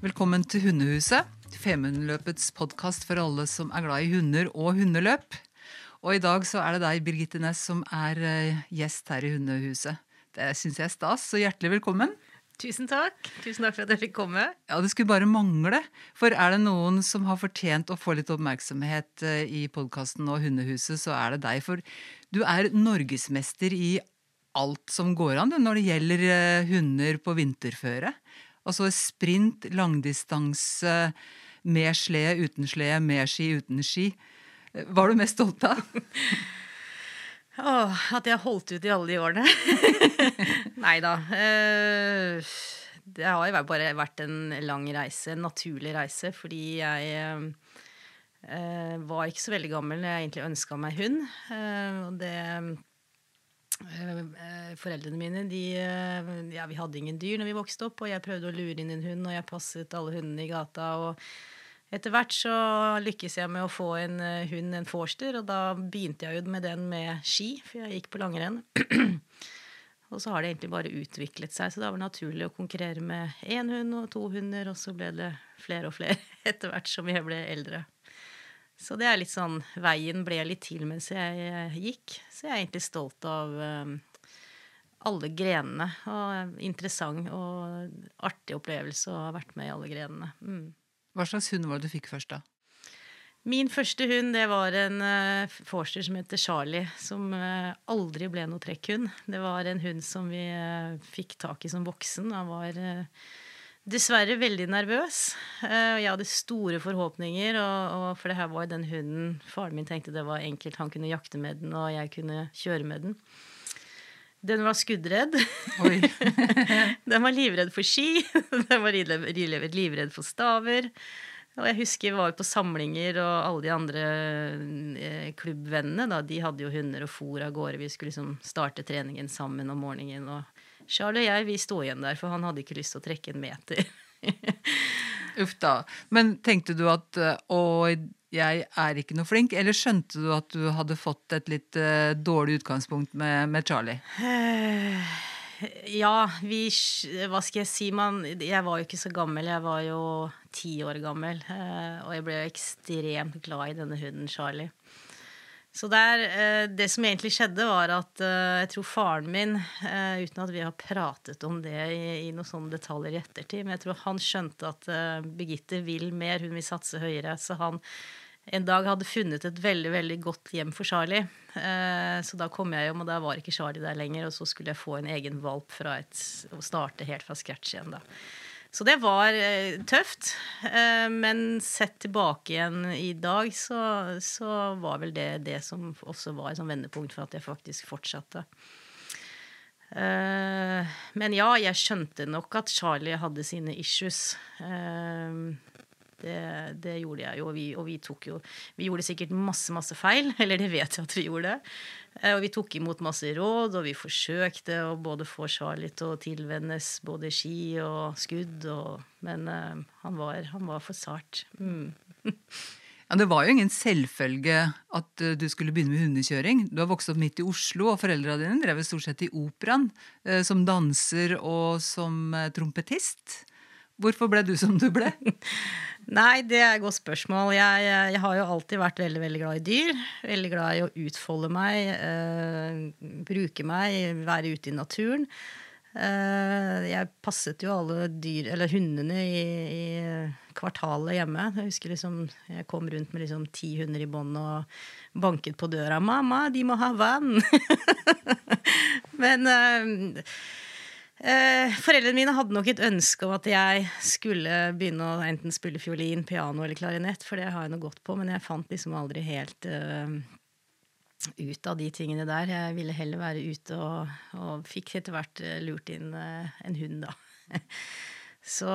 Velkommen til Hundehuset. Femundløpets podkast for alle som er glad i hunder og hundeløp. Og i dag så er det deg, Birgitte Næss, som er eh, gjest her i Hundehuset. Det syns jeg er stas, så hjertelig velkommen. Tusen takk. Tusen takk for at jeg fikk komme. Ja, Det skulle bare mangle. For er det noen som har fortjent å få litt oppmerksomhet eh, i podkasten og Hundehuset, så er det deg. For du er norgesmester i alt som går an når det gjelder eh, hunder på vinterføre. Altså sprint, langdistanse, med slede, uten slede, med ski, uten ski. Hva er du mest stolt av? Åh, at jeg har holdt ut i alle de årene. Nei da. Eh, det har jo bare vært en lang reise, en naturlig reise, fordi jeg eh, var ikke så veldig gammel når jeg egentlig ønska meg hund. Eh, og det Foreldrene mine de, ja, vi hadde ingen dyr når vi vokste opp, og jeg prøvde å lure inn en hund, og jeg passet alle hundene i gata. og etter hvert så lykkes jeg med å få en hund, en forster, og da begynte jeg jo med den med ski, for jeg gikk på langrenn. og så har det egentlig bare utviklet seg, så det var naturlig å konkurrere med én hund og to hunder, og så ble det flere og flere etter hvert som jeg ble eldre. Så det er litt sånn Veien ble litt til mens jeg gikk. Så jeg er egentlig stolt av um, alle grenene. Og interessant og artig opplevelse å ha vært med i alle grenene. Mm. Hva slags hund var det du fikk først, da? Min første hund det var en uh, forster som heter Charlie, som uh, aldri ble noe trekkhund. Det var en hund som vi uh, fikk tak i som voksen. Han var dessverre veldig nervøs. Uh, jeg hadde store forhåpninger, og, og, for det her var den hunden Faren min tenkte det var enkelt. Han kunne jakte med den, og jeg kunne kjøre med den. Den var skuddredd. den var livredd for ski. den var livredd for staver. Og jeg husker vi var på samlinger, og alle de andre eh, klubbvennene da, de hadde jo hunder og for av gårde. Vi skulle liksom starte treningen sammen om morgenen. og Charlie og jeg vi sto igjen der, for han hadde ikke lyst til å trekke en meter. Uff da. Men tenkte du at å, jeg er ikke noe flink, eller skjønte du at du hadde fått et litt uh, dårlig utgangspunkt med, med Charlie? Uh, ja, vi Hva skal jeg si, man Jeg var jo ikke så gammel. Jeg var jo ti år gammel. Uh, og jeg ble ekstremt glad i denne hunden Charlie. Så der, uh, Det som egentlig skjedde, var at eh, jeg tror faren min, eh, uten at vi har pratet om det i, i noen sånne detaljer i ettertid, men jeg tror han skjønte at Birgitte vil mer, hun vil satse høyere. Så han en dag hadde funnet et veldig veldig godt hjem for Charlie. Så da kom jeg hjem, og da var ikke Charlie der lenger. Og så skulle jeg få en egen valp fra et, og starte helt fra scratch igjen. da. Så det var eh, tøft. Eh, men sett tilbake igjen i dag, så, så var vel det det som også var et vendepunkt for at jeg faktisk fortsatte. Eh, men ja, jeg skjønte nok at Charlie hadde sine issues. Det, det, gjorde jeg jo, og vi, og vi, tok jo Vi gjorde sikkert masse, masse feil. Eller det vet jeg at vi gjorde. Eh, og vi tok imot masse råd, og vi forsøkte å både få Charlie til å tilvennes både ski og skudd, og, men uh, han, var, han, var, for sart. Mm. Ja, Det var jo ingen selvfølge at uh, du skulle begynne med hundekjøring. Du har vokst opp midt i Oslo, og foreldra dine drev stort sett i operaen. Som danser og som trompetist. Hvorfor ble du som du ble? Nei, det er et godt spørsmål. Jeg, jeg, har jo alltid vært veldig veldig glad i dyr. Veldig glad i å utfolde meg, øh, bruke meg, være ute i naturen. Uh, jeg passet jo alle dyr, eller hundene i, i kvartalet hjemme. Jeg husker liksom, jeg kom rundt med liksom ti hunder i bånd og banket på døra. 'Mamma, de må ha vann!' Men eh, Eh, foreldrene mine hadde nok et ønske om at jeg skulle begynne å enten spille fiolin, piano eller klarinett, for det har jeg nå gått på, men jeg fant liksom aldri helt uh, ut av de tingene der. Jeg ville heller være ute, og, og fikk etter hvert uh, lurt inn uh, en hund, da. Så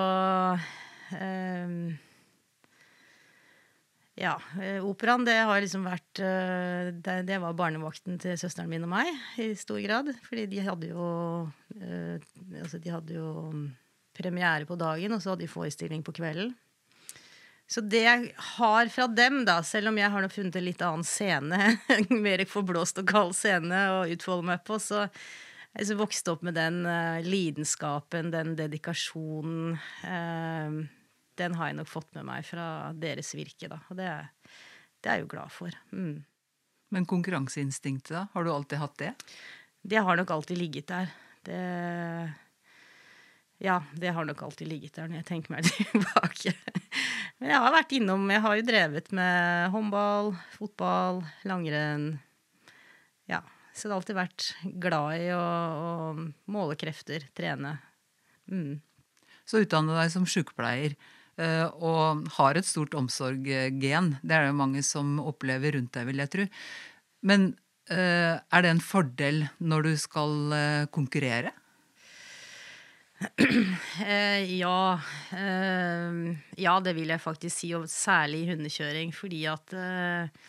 ja. Eh, operaen, det har liksom vært eh, det, det, var barnevakten til søsteren min og meg i stor grad. Fordi de hadde jo eh, Altså, de hadde jo premiere på dagen, og så hadde de forestilling på kvelden. Så det jeg har fra dem, da, selv om jeg har funnet en litt annen scene, en mer forblåst og kald scene å utfolde meg på, så jeg så vokste opp med den lidenskapen, den dedikasjonen. Uh, den har jeg nok fått med meg fra deres virke, da. Og det, det er jeg jo glad for. Mm. Men konkurranseinstinktet, da? Har du alltid hatt det? Det har nok alltid ligget der. Det Ja, det har nok alltid ligget der når jeg tenker meg tilbake. Men jeg har vært innom Jeg har jo drevet med håndball, fotball, langrenn. Ja. Så det har alltid vært glad i å, å måle krefter, trene. Mm. Så utdanne deg som sykepleier og har et stort omsorggen. Det er det mange som opplever rundt deg, vil jeg tro. Men eh, er det en fordel når du skal eh, konkurrere? Eh, ja. Eh, ja, det vil jeg faktisk si, og særlig i hundekjøring. Fordi at eh,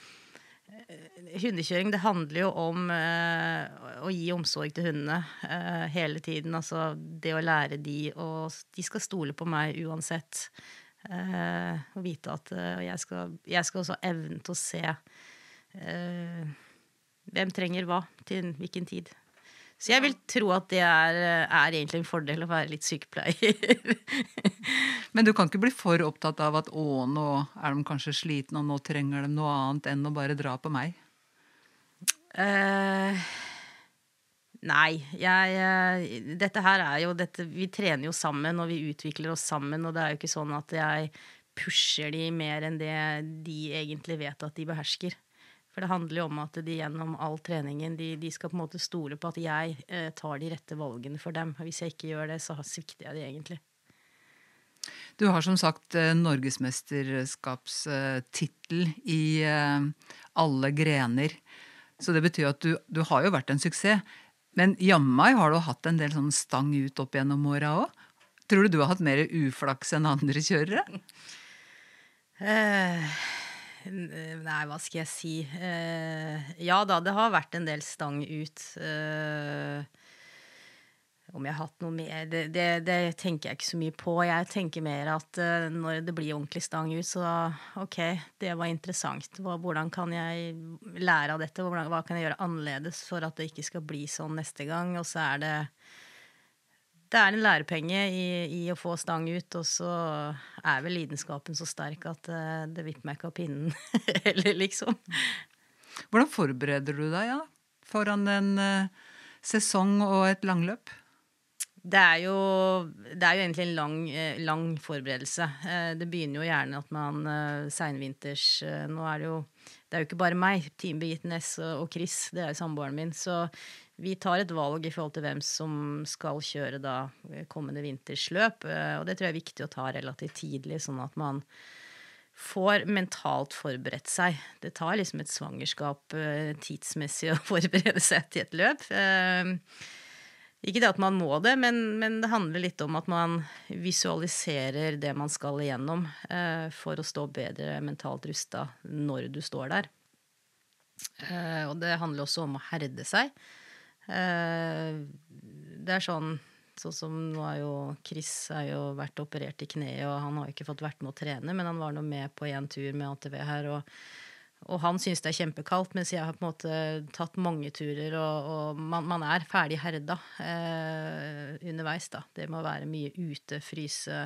hundekjøring det handler jo om eh, å gi omsorg til hundene eh, hele tiden. Altså det å lære de og De skal stole på meg uansett. Eh, og vite at jeg skal, jeg, skal, også evne til å se hvem trenger hva til hvilken tid. Så jeg vil tro at det er, er, egentlig en fordel å være litt sykepleier. Men du kan ikke bli for opptatt av at å, nå er de kanskje slitne, og nå trenger de noe annet enn å bare dra på meg? Uh, nei. Jeg uh, Dette her er jo dette, Vi trener jo sammen, og vi utvikler oss sammen, og det er jo ikke sånn at jeg pusher de mer enn det de egentlig vet at de behersker. For det handler jo om at de gjennom all treningen de, de skal på en måte stole på at jeg eh, tar de rette valgene for dem. Hvis jeg ikke gjør det, så svikter jeg de egentlig. Du har som sagt eh, norgesmesterskapstittel i eh, alle grener. Så det betyr at du, du har jo vært en suksess. Men jammen har du hatt en del sånn stang ut opp gjennom åra òg. Tror du du har hatt mer uflaks enn andre kjørere? Uh, Nei, hva skal jeg si. Eh, ja da, det har vært en del stang ut. Eh, om jeg har hatt noe mer det, det, det, tenker jeg ikke så mye på. Jeg tenker mer at uh, når det blir ordentlig stang ut, så ok, det var interessant. Hva, hvordan kan jeg lære av dette? Hvordan, hva kan jeg gjøre annerledes for at det ikke skal bli sånn neste gang? Og så er det det er en lærepenge i, i, å få stang ut, og så er vel lidenskapen så sterk at uh, det vipper meg ikke av pinnen heller, liksom. Hvordan forbereder du deg ja, foran en uh, sesong og et langløp? Det er, jo, det er jo egentlig en lang, uh, lang forberedelse. det begynner jo gjerne at man seinvinters Nå er det jo det er jo ikke bare meg, Team Birgitte Næss og Chris, det er jo samboeren min. Så vi tar et valg i forhold til hvem som skal kjøre da kommende vinters løp. Eh, og det tror jeg er viktig å ta relativt tidlig, sånn at man får mentalt forberedt seg. Det tar liksom et svangerskap eh, tidsmessig å forberede seg til et løp. Eh, ikke det at man må det, men, men, det handler litt om at man visualiserer det man skal igjennom, for å stå bedre mentalt rusta når du står der. og det handler også om å herde seg. Eh, det er sånn Sånn som nå er jo Chris er jo vært operert i kneet, og han har jo ikke fått vært med å trene, men han var nå med på en tur med ATV her. og og han syns det er kjempekaldt, mens jeg har på en måte tatt mange turer. Og, og man, man, er ferdig herda eh, underveis, da. Det må være mye ute, fryse.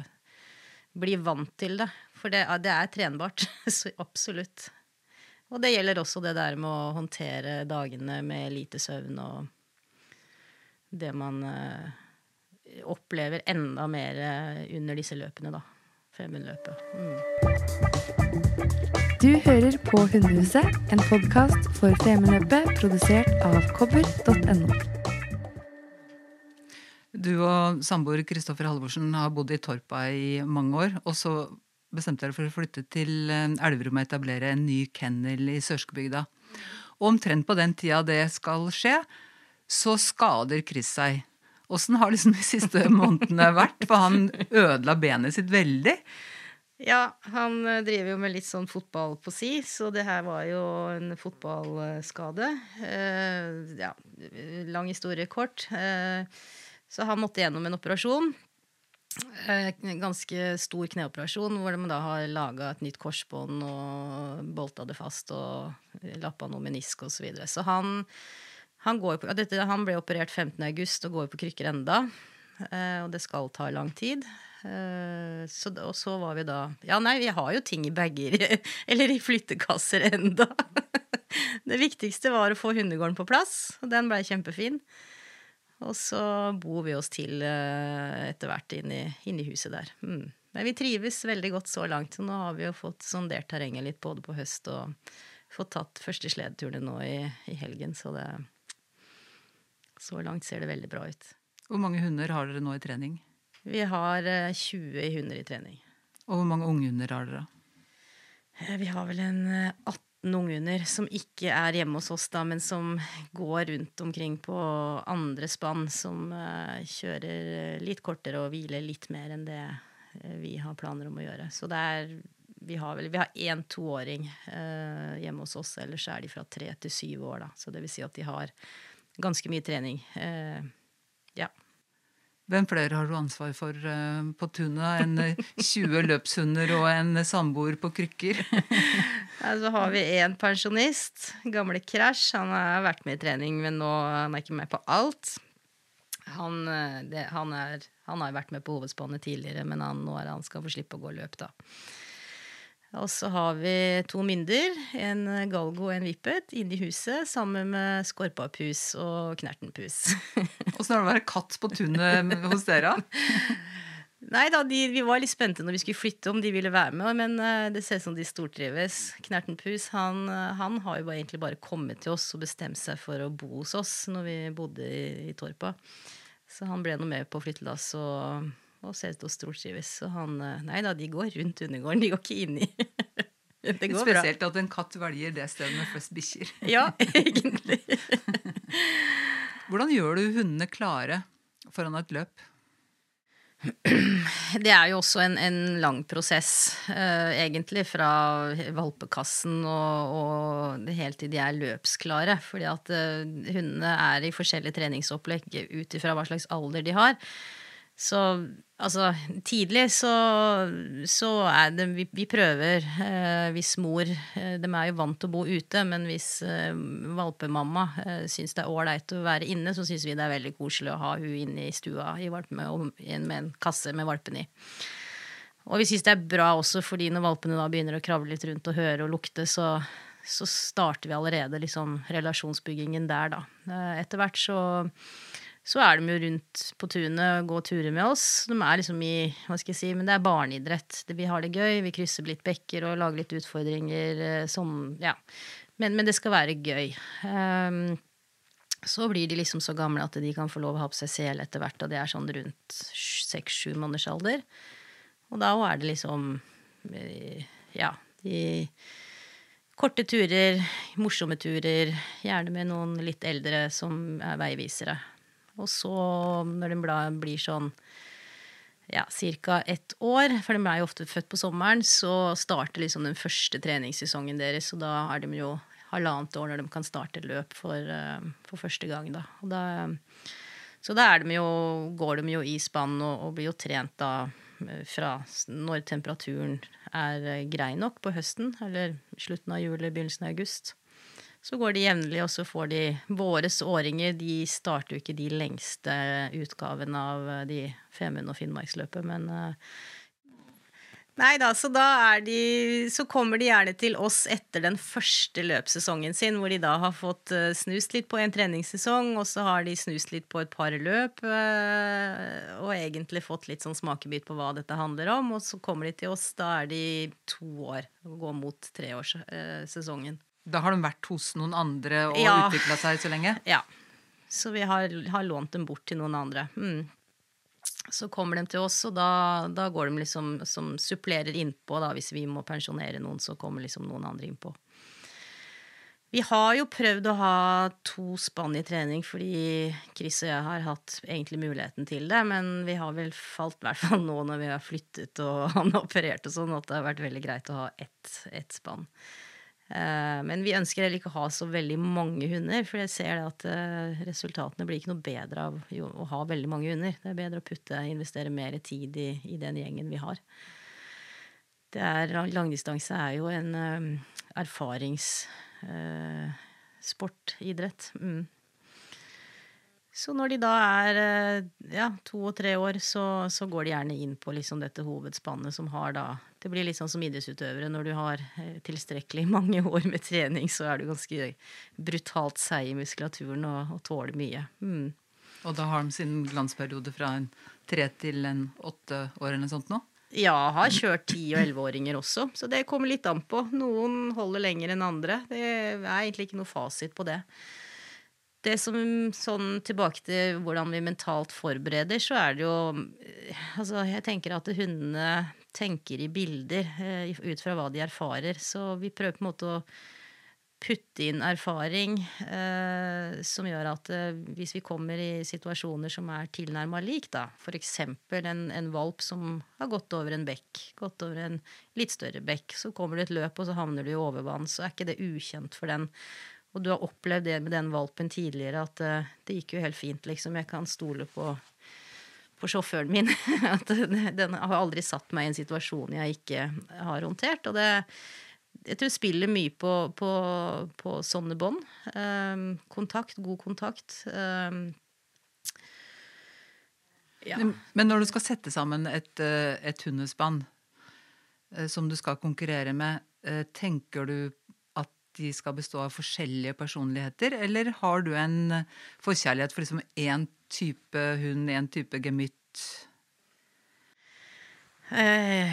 Bli vant til det. For det, det er trenbart. Så absolutt. Og det gjelder også det der med å håndtere dagene med lite søvn og det man uh, opplever enda mer uh, under disse løpene, da. Femundløpet. Mm. Du hører på Hundehuset, en podkast for Femundløpet produsert av kobber.no. Du og samboer Kristoffer Halvorsen har bodd i Torpa i mange år. Og så bestemte dere for å flytte til eh, Elverum og etablere en ny kennel i Sørskebygda. Og omtrent på den tida det skal skje, så skader Chris seg. Åssen har liksom de siste månedene vært? For han ødela benet sitt veldig. Ja, han eh, driver jo med litt sånn fotball på si, så det her var jo en fotballskade. Eh, ja, lang historie kort. Eh, så han måtte gjennom en operasjon. eh, ganske stor kneoperasjon hvor de da har laga et nytt korsbånd og bolta det fast og lappa noe menisk osv. Så, videre. så han, han, går på, dette, han ble operert 15. august og går på krykker enda. Eh, og det skal ta lang tid. Eh, så, og så var vi da Ja, nei, vi har jo ting i bager, eller i flyttekasser enda. Det viktigste var å få hundegården på plass, og den blei kjempefin. Og så bor vi oss til eh, etter hvert inne i huset der. Mm. Men vi trives veldig godt så langt. Så nå har vi jo fått sondert terrenget litt både på høst og fått tatt første sledeturene nå i, i helgen. Så det Så langt ser det veldig bra ut. Hvor mange hunder har dere nå i trening? Vi har 20 eh, hunder i trening. Og hvor mange unghunder har dere? Eh, vi har vel en 18 unghunder som ikke er hjemme hos oss, da, men som går rundt omkring på andre spann, som kjører litt kortere og hviler litt mer enn det vi har planer om å gjøre. Så det er Vi har vel Vi har én toåring hjemme hos oss, ellers er de fra tre til syv år, da. Så det vil si at de har ganske mye trening. ja. Hvem flere har du ansvar for uh, på tunet enn 20 løpshunder og en samboer på krykker? ja, så har vi én pensjonist. Gamle Krasj. Han har vært med i trening, men nå han er ikke med på alt. Han, eh, det, han, er, han har vært med på hovedspannet tidligere, men han, nå er han skal få slippe å gå løp, da. Og så har vi to mynder, en galgo og en vippet, inni huset sammen med skorpapus og knertenpus. Åssen er det å være katt på tunet hos dere? Nei da, de, Vi var litt spente når vi skulle flytte, om de ville være med. Men uh, det ser ut som de stortrives. Knertenpus han, uh, han, har jo bare, egentlig bare kommet til oss og bestemt seg for å bo hos oss når vi bodde i, i Torpa. Så han ble nå med på flyttelass og og ser ut til å stortrives. Så han eh, Nei da, de går rundt undergården, de går ikke inni. det går Spesielt bra. at en katt velger det stedet med flest bikkjer. ja, egentlig. Hvordan gjør du hundene klare foran et løp? Det er jo også en, en lang prosess, uh, egentlig, fra valpekassen og, og helt til de er løpsklare. Fordi at uh, hundene er i forskjellige treningsopplegg ut ifra hva slags alder de har. Så altså, tidlig så, så er det Vi, vi prøver. Eh, hvis mor eh, De er jo vant til å bo ute, men hvis eh, valpemamma eh, syns det er ålreit å være inne, så syns vi det er veldig koselig å ha hun inne i stua i valpene, med en kasse med valpene i. Og vi syns det er bra også fordi når valpene da begynner å kravle litt rundt og høre og lukte, så, så starter vi allerede liksom relasjonsbyggingen der, da. Eh, etter hvert så så er de jo rundt på tunet og går turer med oss. De er liksom i Hva skal jeg si Men det er barneidrett. Vi har det gøy. Vi krysser litt bekker og lager litt utfordringer. Sånn, ja. Men, men det skal være gøy. Um, så blir de liksom så gamle at de kan få lov å ha på seg sele etter hvert, og det er sånn rundt seks-sju måneders alder. Og da er det liksom eh, Ja, de Korte turer, morsomme turer, gjerne med noen litt eldre som er veivisere. Og så, når den blir sånn ja, ca. ett år, for de er jo ofte født på sommeren, så starter liksom den første treningssesongen deres. Og da er de jo halvannet år når de kan starte løp for, uh, for første gang. Da. da så da de jo, går de jo i spann og, og, blir jo trent da eh, fra når temperaturen er eh, grei nok på høsten, eller slutten av juli, begynnelsen av august. Så går de jevnlig, og så får de Våres åringer de starter jo ikke de lengste utgavene av eh, de Femund og Finnmarksløpet, men uh, Nei da, så da er de Så kommer de gjerne til oss etter den første løpssesongen sin, hvor de da har fått uh, snust litt på en treningssesong, og så har de snust litt på et par løp, og egentlig fått litt sånn smakebit på hva dette handler om, og så kommer de til oss, da er de to år, og går mot treårssesongen. Da har de vært hos noen andre og ja. utvikla seg så lenge? Ja. Så vi har, har, lånt dem bort til noen andre. Mm. Så kommer de til oss, og da, da går de liksom som supplerer innpå. Da. Hvis vi må pensjonere noen, så kommer liksom noen andre innpå. Vi har jo prøvd å ha to spann i trening, fordi Chris og jeg har hatt egentlig muligheten til det. Men vi har vel falt, i hvert fall nå når vi har flyttet og han har operert og sånn, at det har vært veldig greit å ha ett, ett spann. Eh, men vi ønsker heller ikke å ha så veldig mange hunder, for jeg ser at eh, resultatene blir ikke noe bedre av å ha veldig mange hunder. Det er bedre å putte, investere mer tid i, i den gjengen vi har. Er, langdistanse er jo en um, erfaringssport, idrett. Mm. Så når de da er eh, ja, to og tre år, så, så, går de gjerne inn på liksom dette hovedspannet som har da Det blir litt sånn som idrettsutøvere. Når du har eh, tilstrekkelig mange år med trening, så er du ganske brutalt seig i muskulaturen og, og tåler mye. Mm. Og da har de sin glansperiode fra en tre til en åtte år eller noe sånt nå? Ja, har kjørt ti- og elleveåringer også, så det kommer litt an på. Noen holder lenger enn andre. Det er egentlig ikke noe fasit på det det som sånn tilbake til hvordan vi mentalt forbereder, så er det jo Altså, jeg tenker at hundene tenker i bilder eh, ut fra hva de erfarer. Så vi prøver på en måte å putte inn erfaring eh, som gjør at eh, hvis vi kommer i situasjoner som er tilnærma lik, da, f.eks. En, en valp som har gått over en bekk, gått over en litt større bekk, så kommer det et løp, og så havner du i overvann, så er ikke det ukjent for den og du har opplevd det med den valpen tidligere, at uh, det gikk jo helt fint, liksom. Jeg kan stole på, på sjåføren min. at den har aldri satt meg i en situasjon jeg ikke har håndtert. Og det jeg tror spiller mye på, på, på sånne bånd. Um, kontakt, god kontakt. Um, ja. Men når du skal sette sammen et, eh, et hundespann som du skal konkurrere med, tenker du de skal bestå av forskjellige personligheter, eller har du en forkjærlighet for liksom én type hund, én type gemytt? Uh,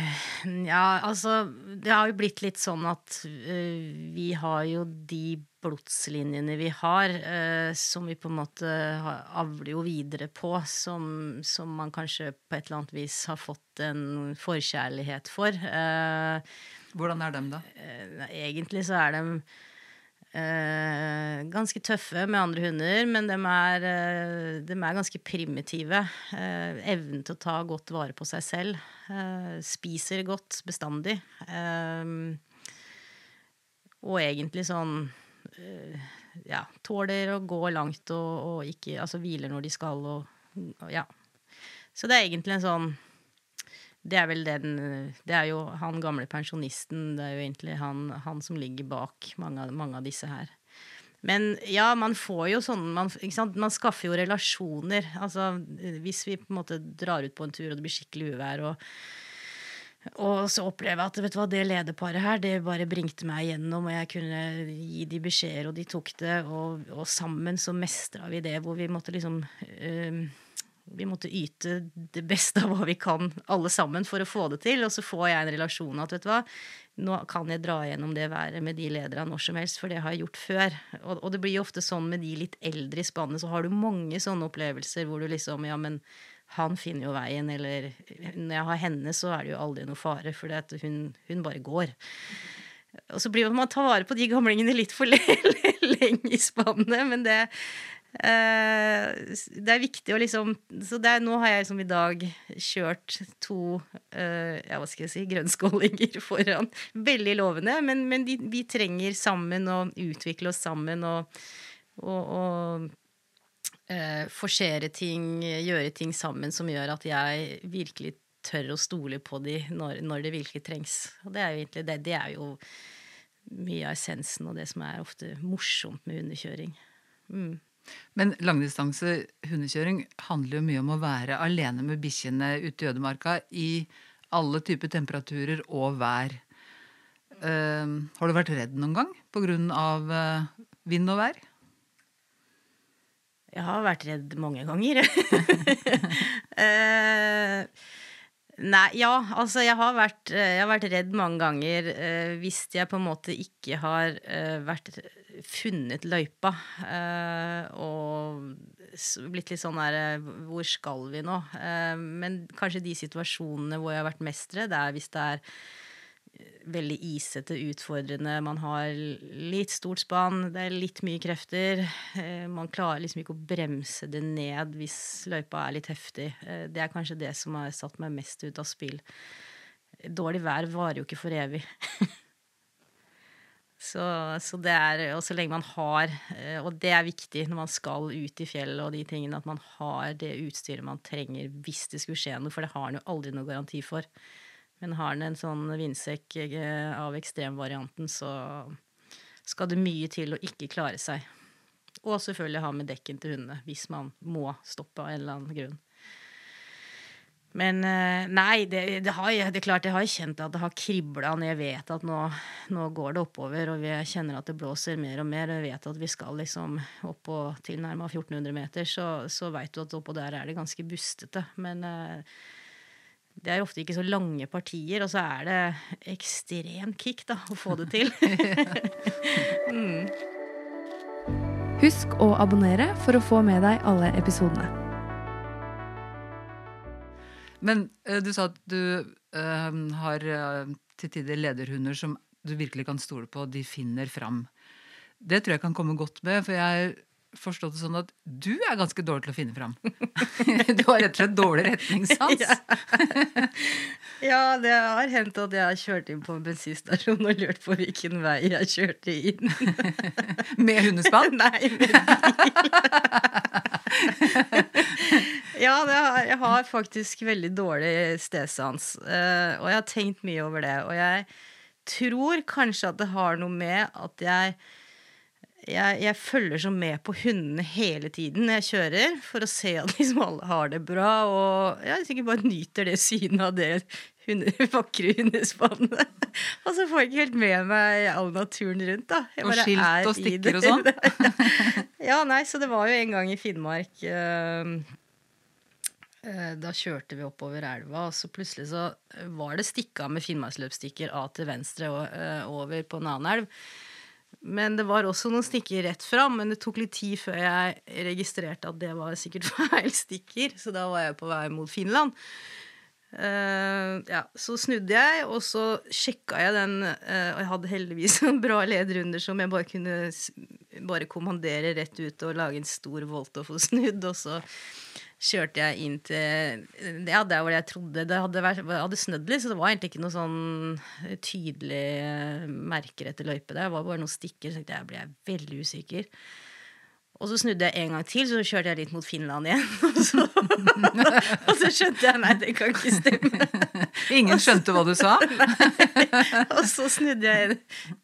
ja, altså Det har jo blitt litt sånn at uh, vi har jo de blodslinjene vi har, uh, som vi på en måte avler jo videre på, som, som, man kanskje på et eller annet vis har fått en forkjærlighet for. Hvordan er de, da? egentlig så er de Eh, ganske tøffe med andre hunder, men de er, eh, de er ganske primitive. Eh, evnen til å ta godt vare på seg selv. Eh, spiser godt bestandig. Eh, og egentlig sånn eh, Ja, tåler å gå langt og, og ikke Altså hviler når de skal og Ja. Så det er egentlig en sånn det er vel den Det er jo han gamle pensjonisten, det er jo egentlig han, han som ligger bak mange mange av, disse her. Men ja, man får jo sånn man, man, skaffer jo relasjoner. Altså hvis vi på en måte drar ut på en tur, og det blir skikkelig uvær, og, og så opplever jeg at vet du hva, det lederparet her, det bare bringte meg igjennom, og jeg kunne gi de beskjeder, og de tok det, og, og sammen så mestra vi det, hvor vi måtte liksom øh, vi måtte yte det beste av hva vi kan, alle sammen, for å få det til. Og så får jeg en relasjon at vet du hva, nå kan jeg dra gjennom det været med de lederne når som helst, for det har jeg gjort før. Og, og, det blir jo ofte sånn med de litt eldre i spannet, så har du mange sånne opplevelser hvor du liksom Ja, men han finner jo veien, eller når jeg har henne, så er det jo aldri noe fare, for hun, hun bare går. Og så blir man tar vare på de gamlingene litt for lenge i spannet, men det, det er viktig å liksom Så er, nå har jeg liksom i dag kjørt to uh, ja, hva skal jeg si, grønnskålinger foran. Veldig lovende, men, men de, vi trenger sammen å utvikle oss sammen og, og, og uh, forsere ting, gjøre ting sammen som gjør at jeg virkelig tør å stole på de når, når det virkelig trengs. Og det er jo egentlig det, det er jo mye av essensen og det som er ofte morsomt med underkjøring. Mm. Men langdistanse hundekjøring handler jo mye om å være alene med bikkjene ute i ødemarka i alle typer temperaturer og vær. Uh, har du vært redd noen gang pga. Uh, vind og vær? Jeg har vært redd mange ganger. uh, Nei, ja, altså jeg har vært, eh, jeg har vært redd mange ganger eh, hvis jeg på en måte ikke har eh, vært funnet løypa. Eh, og blitt litt sånn der eh, Hvor skal vi nå? Eh, men kanskje de situasjonene hvor jeg har vært mest redd, er hvis det er veldig isete, utfordrende. Man har litt stort spann, det er litt mye krefter. Man klarer liksom ikke å bremse det ned hvis løypa er litt heftig. Det er kanskje det som har satt meg mest ut av spill. Dårlig vær varer jo ikke for evig. Så, så det er, og så lenge man har, eh, og det er viktig når man skal ut i fjellet og de tingene, at man har det utstyret man trenger hvis det skulle skje noe, for det har en jo aldri noe garanti for. Men har en en sånn vindsekk eh, av ekstremvarianten, så skal det mye til å ikke klare seg. Og selvfølgelig ha med dekken til hundene hvis man må stoppe av en eller annen grunn. Men eh, nei, det, det, har, det er klart jeg har kjent at det har kribla når jeg vet at nå, nå, går det oppover, og vi kjenner at det blåser mer og mer, og jeg vet at vi skal liksom opp på tilnærma 1400 meter, så, så veit du at oppå der er det ganske bustete. Men uh, det er ofte ikke så lange partier, og så er det ekstremt kick da, å få det til. mm. Husk å abonnere for å få med deg alle episodene. Men uh, du sa at du uh, har uh, til tider lederhunder som du virkelig kan stole på, de finner fram. Det tror jeg kan komme godt med, for jeg forstått det sånn at du er ganske dårlig til å finne fram. du har rett og slett dårlig retningssans. ja. ja, det har hendt at jeg har kjørt inn på en bensinstasjon og lurt på hvilken vei jeg kjørte inn. med hundespann? Nei, med bil. ja, har, jeg har faktisk veldig dårlig stedsans. Uh, og jeg har tenkt mye over det. Og jeg tror kanskje at det har noe med at jeg jeg, jeg, følger så med på hundene hele tiden når jeg kjører, for å se at liksom alle har det bra. Og jeg sikkert bare nyter det synet av det hunde, vakre hundespannet. og så får jeg ikke helt med meg all naturen rundt, da. og skilt og stikker og sånn? ja, nei, så det var jo en gang i Finnmark. Uh, da kjørte vi oppover elva, og så plutselig så var det stikka med Finnmarksløpsstikker av til venstre og uh, over på en annen elv. Men det var også noen stikker rett fram. Men det tok litt tid før jeg registrerte at det var sikkert feil stikker. Så da var jeg på vei mot Finland. Uh, ja, så snudde jeg, og så sjekka jeg den. Uh, og jeg hadde heldigvis en bra leder under som jeg bare kunne bare kommandere rett ut og lage en stor volt og få snudd. Og så kjørte jeg inn til Ja, der hvor jeg trodde det hadde, vært, hadde snødd litt, så det var egentlig ikke noe sånn tydelig merker etter løype der. Det var bare noen stikker, så jeg ble veldig usikker. Og så snudde jeg en gang til, så kjørte jeg litt mot Finland igjen. Og så, og så skjønte jeg nei, det kan ikke stemme. Ingen skjønte hva du sa? Nei. Og så snudde jeg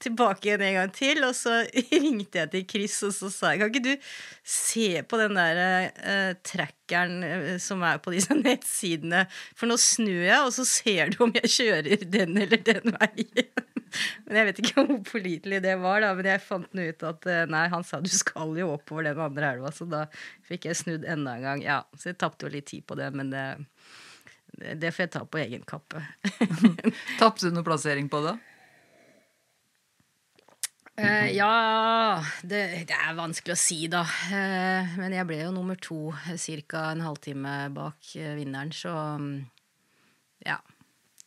tilbake igjen en gang til, og så ringte jeg til Chris og så sa jeg, kan ikke du se på den der uh, trackeren eh, som er på disse nettsidene, for nå snur jeg, og så ser du om jeg kjører den eller den veien. Men jeg vet ikke hvor pålitelig det var, da. Men jeg fant nå ut at eh, nei, han sa du skal jo oppover den andre elva, så da fikk jeg snudd enda en gang. Ja, Så jeg tapte jo litt tid på det, men det, det får jeg ta på egen kappe. Tapte du noe plassering på det? Uh, ja det, det, er vanskelig å si, da. Uh, men jeg ble jo nummer to ca. en halvtime bak uh, vinneren, så um, ja.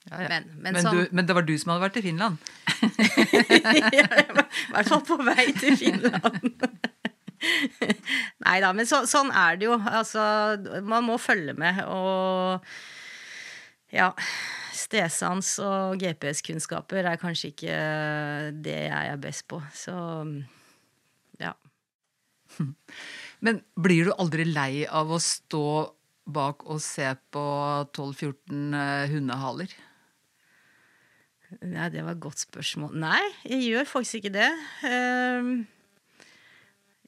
Ja, ja. Men, men, men, sånn, du, men, det var du som hadde vært i Finland? ja, I hvert fall på vei til Finland. Nei da, men så, sånn er det jo. Altså, man må følge med. Og ja Stedsans og GPS-kunnskaper er kanskje ikke det jeg er best på. Så ja. Men blir du aldri lei av å stå bak og se på 12-14 eh, hundehaler? Nei, det var et godt spørsmål. Nei, jeg gjør faktisk ikke det. Uh,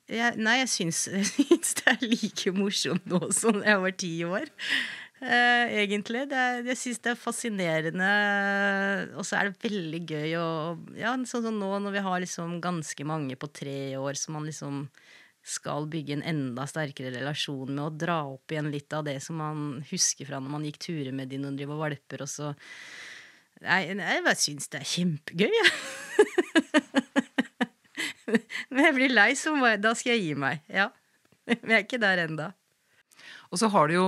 jeg, nei, jeg syns, jeg syns, det er like morsomt nå som da jeg var ti år. Uh, egentlig. Er, jeg syns det er fascinerende, og så er det veldig gøy å Ja, sånn som nå når vi har liksom ganske mange på tre år som man liksom skal bygge en enda sterkere relasjon med å dra opp igjen litt av det som man husker fra når man gikk turer med de når de var valper, og så Nei, jeg bare syns det er kjempegøy, jeg. Når jeg blir lei, så jeg, da skal jeg gi meg. Ja. Men jeg er ikke der enda. Og så har du jo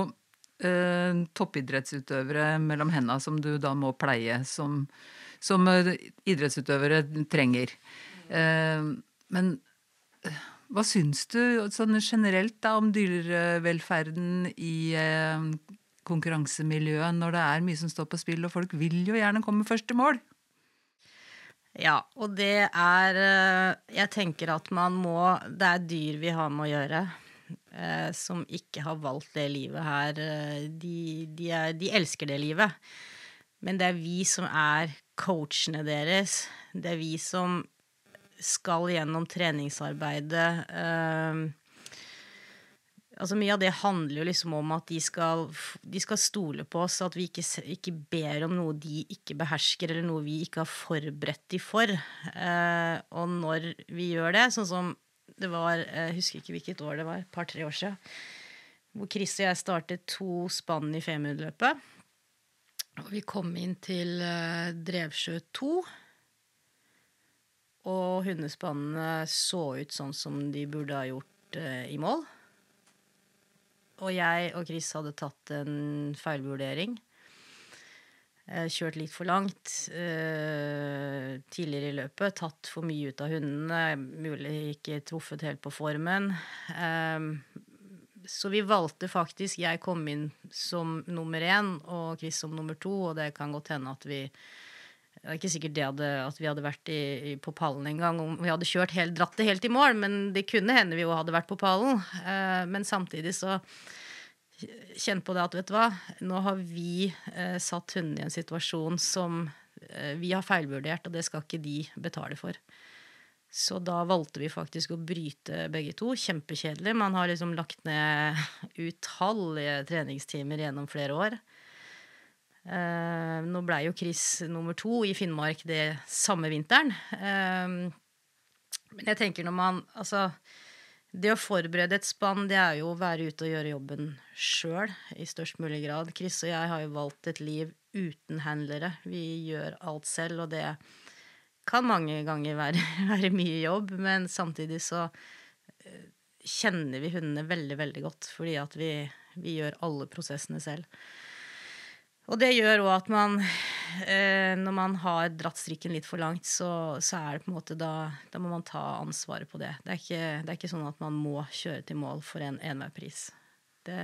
eh, toppidrettsutøvere mellom henda som du da må pleie, som, som eh, idrettsutøvere trenger. Eh, men eh, hva syns du sånn generelt da om dyrevelferden i eh, konkurransemiljøet når det er mye som står på spill, og folk vil jo gjerne komme først til mål? Ja, og det er Jeg tenker at man må Det er dyr vi har med å gjøre. Eh, som ikke har valgt det livet her. Eh, de, de, er, de, elsker det livet. Men det er vi som er coachene deres. Det er vi som skal gjennom treningsarbeidet. Eh, altså Mye av det handler jo liksom om at de skal, de skal stole på oss, at vi ikke, ikke, ber om noe de ikke behersker, eller noe vi ikke har forberedt de for. Eh, og når vi gjør det, sånn som det var Jeg husker ikke hvilket år det var, et par-tre år siden, hvor Chris og jeg startet to spann i Femundløpet. Og vi kom inn til eh, Drevsjø 2. Og hundespannene så ut sånn som de burde ha gjort eh, i mål. Og jeg og Chris hadde tatt en feilvurdering. Eh, kjørt litt for langt eh, tidligere i løpet. Tatt for mye ut av hundene. Mulig ikke truffet helt på formen. Eh, så vi valgte faktisk Jeg kom inn som nummer én og Chris som nummer to, og det kan godt hende at vi det er ikke sikkert hadde, at vi hadde vært i, i, på pallen en gang om vi hadde kjørt helt, dratt det helt i mål, men det kunne hende vi jo hadde vært på pallen. Eh, men samtidig så kjenn på det at vet du hva, nå har vi eh, satt hundene i en situasjon som eh, vi har feilvurdert, og det skal ikke de betale for. Så da valgte vi faktisk å bryte begge to. Kjempekjedelig. Man har liksom lagt ned utallige treningstimer gjennom flere år. Eh, nå blei jo Chris nummer to i Finnmark det samme vinteren. Uh, men jeg tenker når man Altså, det å forberede et spann, det er jo å være ute og gjøre jobben sjøl i størst mulig grad. Chris og jeg har jo valgt et liv uten handlere. Vi gjør alt selv, og det kan mange ganger være, være mye jobb, men samtidig så uh, kjenner vi hundene veldig, veldig godt fordi at vi, vi gjør alle prosessene selv. Og det gjør òg at man, eh, når man har dratt strikken litt for langt, så, så, er det på en måte da, da må man ta ansvaret på det. Det er, ikke, det er ikke sånn at man må kjøre til mål for en enhver pris. Det,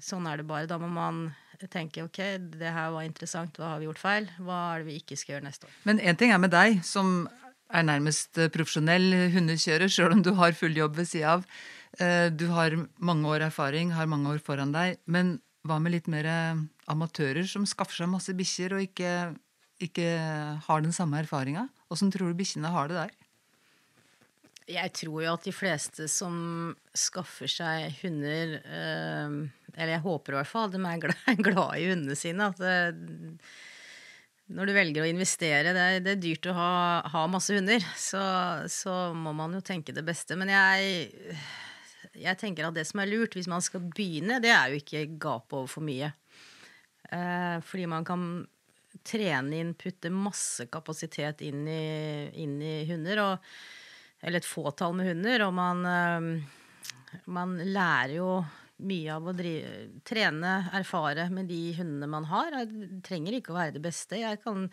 sånn er det bare. Da må man tenke ok, det her var interessant, hva har vi gjort feil? Hva er det vi ikke skal gjøre neste år? Men én ting er med deg, som er nærmest profesjonell hundekjører, sjøl om du har full jobb ved sida av. Eh, du har mange år erfaring, har mange år foran deg. Men hva med litt mer eh, amatører som skaffer seg masse bikkjer og ikke, ikke, har den samme erfaringa? Åssen tror du bikkjene har det der? Jeg tror jo at de fleste som skaffer seg hunder øh, Eller jeg håper i hvert fall de er glad, i hundene sine. At det, når du velger å investere Det er, det er dyrt å ha, ha, masse hunder. Så, så må man jo tenke det beste. Men jeg jeg tenker at det som er lurt hvis man skal begynne, det er jo ikke gape over for mye. Eh, fordi man kan trene inn, putte masse kapasitet inn i, inn i hunder. Og, eller et fåtall med hunder. Og man, eh, man lærer jo mye av å drive, trene, erfare med de hundene man har. Det trenger ikke å være det beste. Jeg kan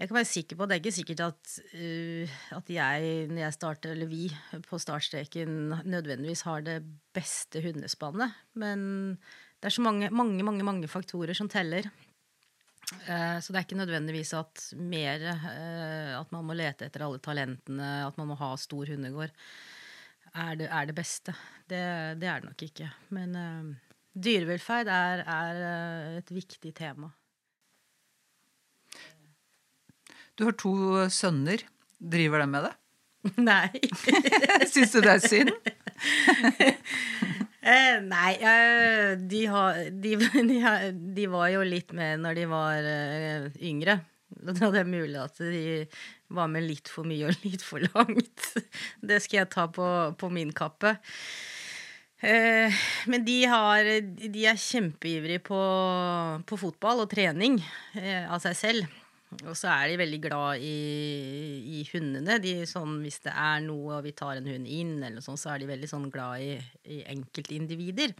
jeg kan være sikker på, Det er ikke sikkert at, uh, at jeg, når jeg starter, eller vi på startstreken nødvendigvis har det beste hundespannet. Men det er så mange, mange, mange, mange faktorer som teller. Uh, så det er ikke nødvendigvis at mer uh, At man må lete etter alle talentene, at man må ha stor hundegård, er det, er det beste. Det, det, er det nok ikke. Men dyrevelferd er, er et viktig tema. Du har to sønner. Driver de med det? Nei. Syns du det er synd? eh, nei, eh, de, har, de, de, de, var jo litt med når de var eh, yngre. Da er det mulig at de var med litt for mye og litt for langt. Det skal jeg ta på, på min kappe. Eh, men de, har, de er kjempeivrige på, på, fotball og trening eh, av seg selv. Og så er de veldig glad i, i hundene. De, sånn, hvis det er noe og vi tar en hund inn, sånn, så er de veldig sånn glad i, i enkeltindivider.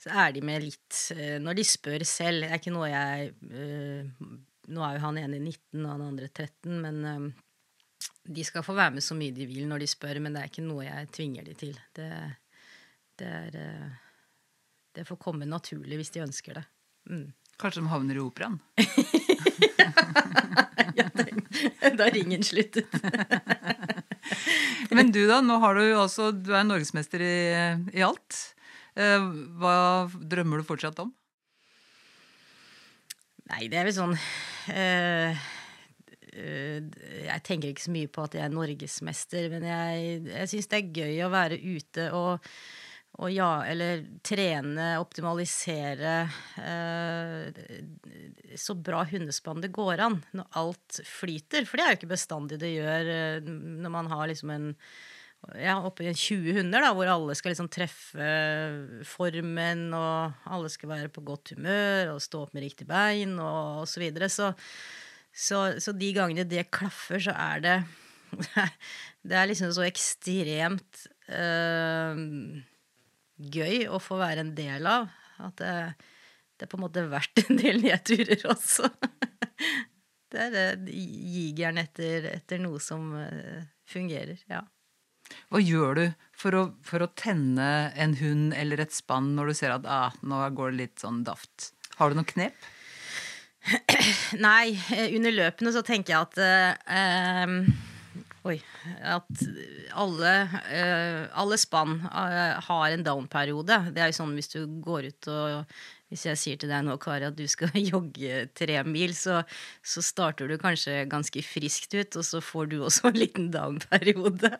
Så er de med litt uh, når de spør selv. Det er ikke noe jeg øh, Nå er jo han ene 19 og han andre 13, men øh, de skal få være med så mye de vil når de spør, men det er ikke noe jeg tvinger de til. Det, det, er, det får komme naturlig hvis de ønsker det. Mm. Kanskje de havner i operaen? Ja, da ringen sluttet. Men du da, nå har du jo også, du er norgesmester i, i alt. Eh, Hva drømmer du fortsatt om? Nei, det er vel sånn øh, øh, Jeg tenker ikke så mye på at jeg er norgesmester, men jeg, jeg syns det er gøy å være ute og, og ja, eller trene, optimalisere eh, så bra hundespann det går an når alt flyter. For det er jo ikke bestandig det gjør eh, når man har liksom en ja, oppi 20 hunder, da, hvor alle skal liksom treffe formen, og alle skal være på godt humør og stå opp med riktig bein, og, osv. så videre. Så, så, så de gangene det klaffer, så er det Det er liksom så ekstremt øh, gøy å få være en del av. At det, det er på en måte verdt en del nedturer også. Det er det jigeren etter, etter noe som øh, fungerer, ja. Hva gjør du for å, for å tenne en hund eller et spann når du ser at ah, nå går det litt sånn daft? Har du noen knep? Nei, eh, under løpene så tenker jeg at eh, Oi. At alle, eh, alle spann eh, har en down-periode. Det er jo sånn hvis du går ut og Hvis jeg sier til deg nå, Kari, at du skal jogge tre mil, så, så starter du kanskje ganske friskt ut, og så får du også en liten down-periode.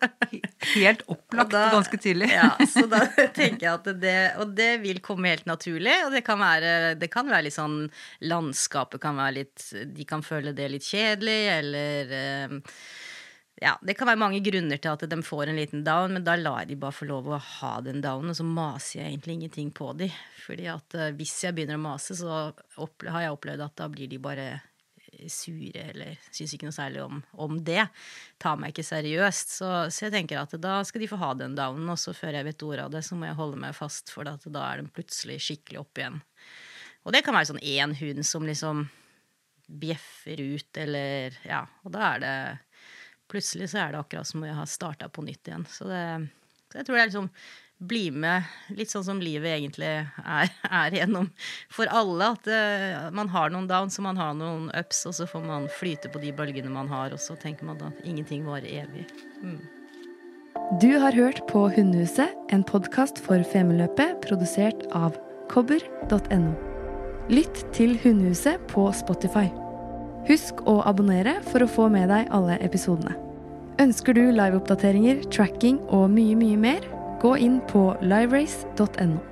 Helt opplagt da- ganske tidlig. Ja, så da tenker jeg at det Og det vil komme helt naturlig. Og det kan være, det kan være litt sånn Landskapet kan være litt De kan føle det litt kjedelig, eller eh, ja, Det kan være mange grunner til at de får en liten down, men da lar de bare få lov å ha den downen, og så maser jeg egentlig ingenting på de. Fordi at eh, hvis jeg begynner å mase, så har jeg opplevd at da blir de bare sure eller syns ikke noe særlig om, om det. Tar meg ikke seriøst. Så, så jeg tenker at da skal de få ha den downen, og så før jeg vet ordet av det, så må jeg holde meg fast, for at da er de plutselig skikkelig opp igjen. Og det kan være sånn én hund som liksom bjeffer ut, eller Ja, og da er det Plutselig så er det akkurat som om jeg har starta på nytt igjen. Så, det, så jeg tror er liksom bli med, litt sånn som livet egentlig er, er gjennom for alle. At eh, man har noen downs og man har noen ups, og så får man flyte på de bølgene man har, og så tenker man at ingenting varer evig. Du har hørt på Hundehuset, en podkast for Femundløpet produsert av kobber.no. Lytt til Hundehuset på Spotify. Husk å abonnere for å få med deg alle episodene. Ønsker du liveoppdateringer, tracking og mye, mye mer? Gå inn på liverace.no.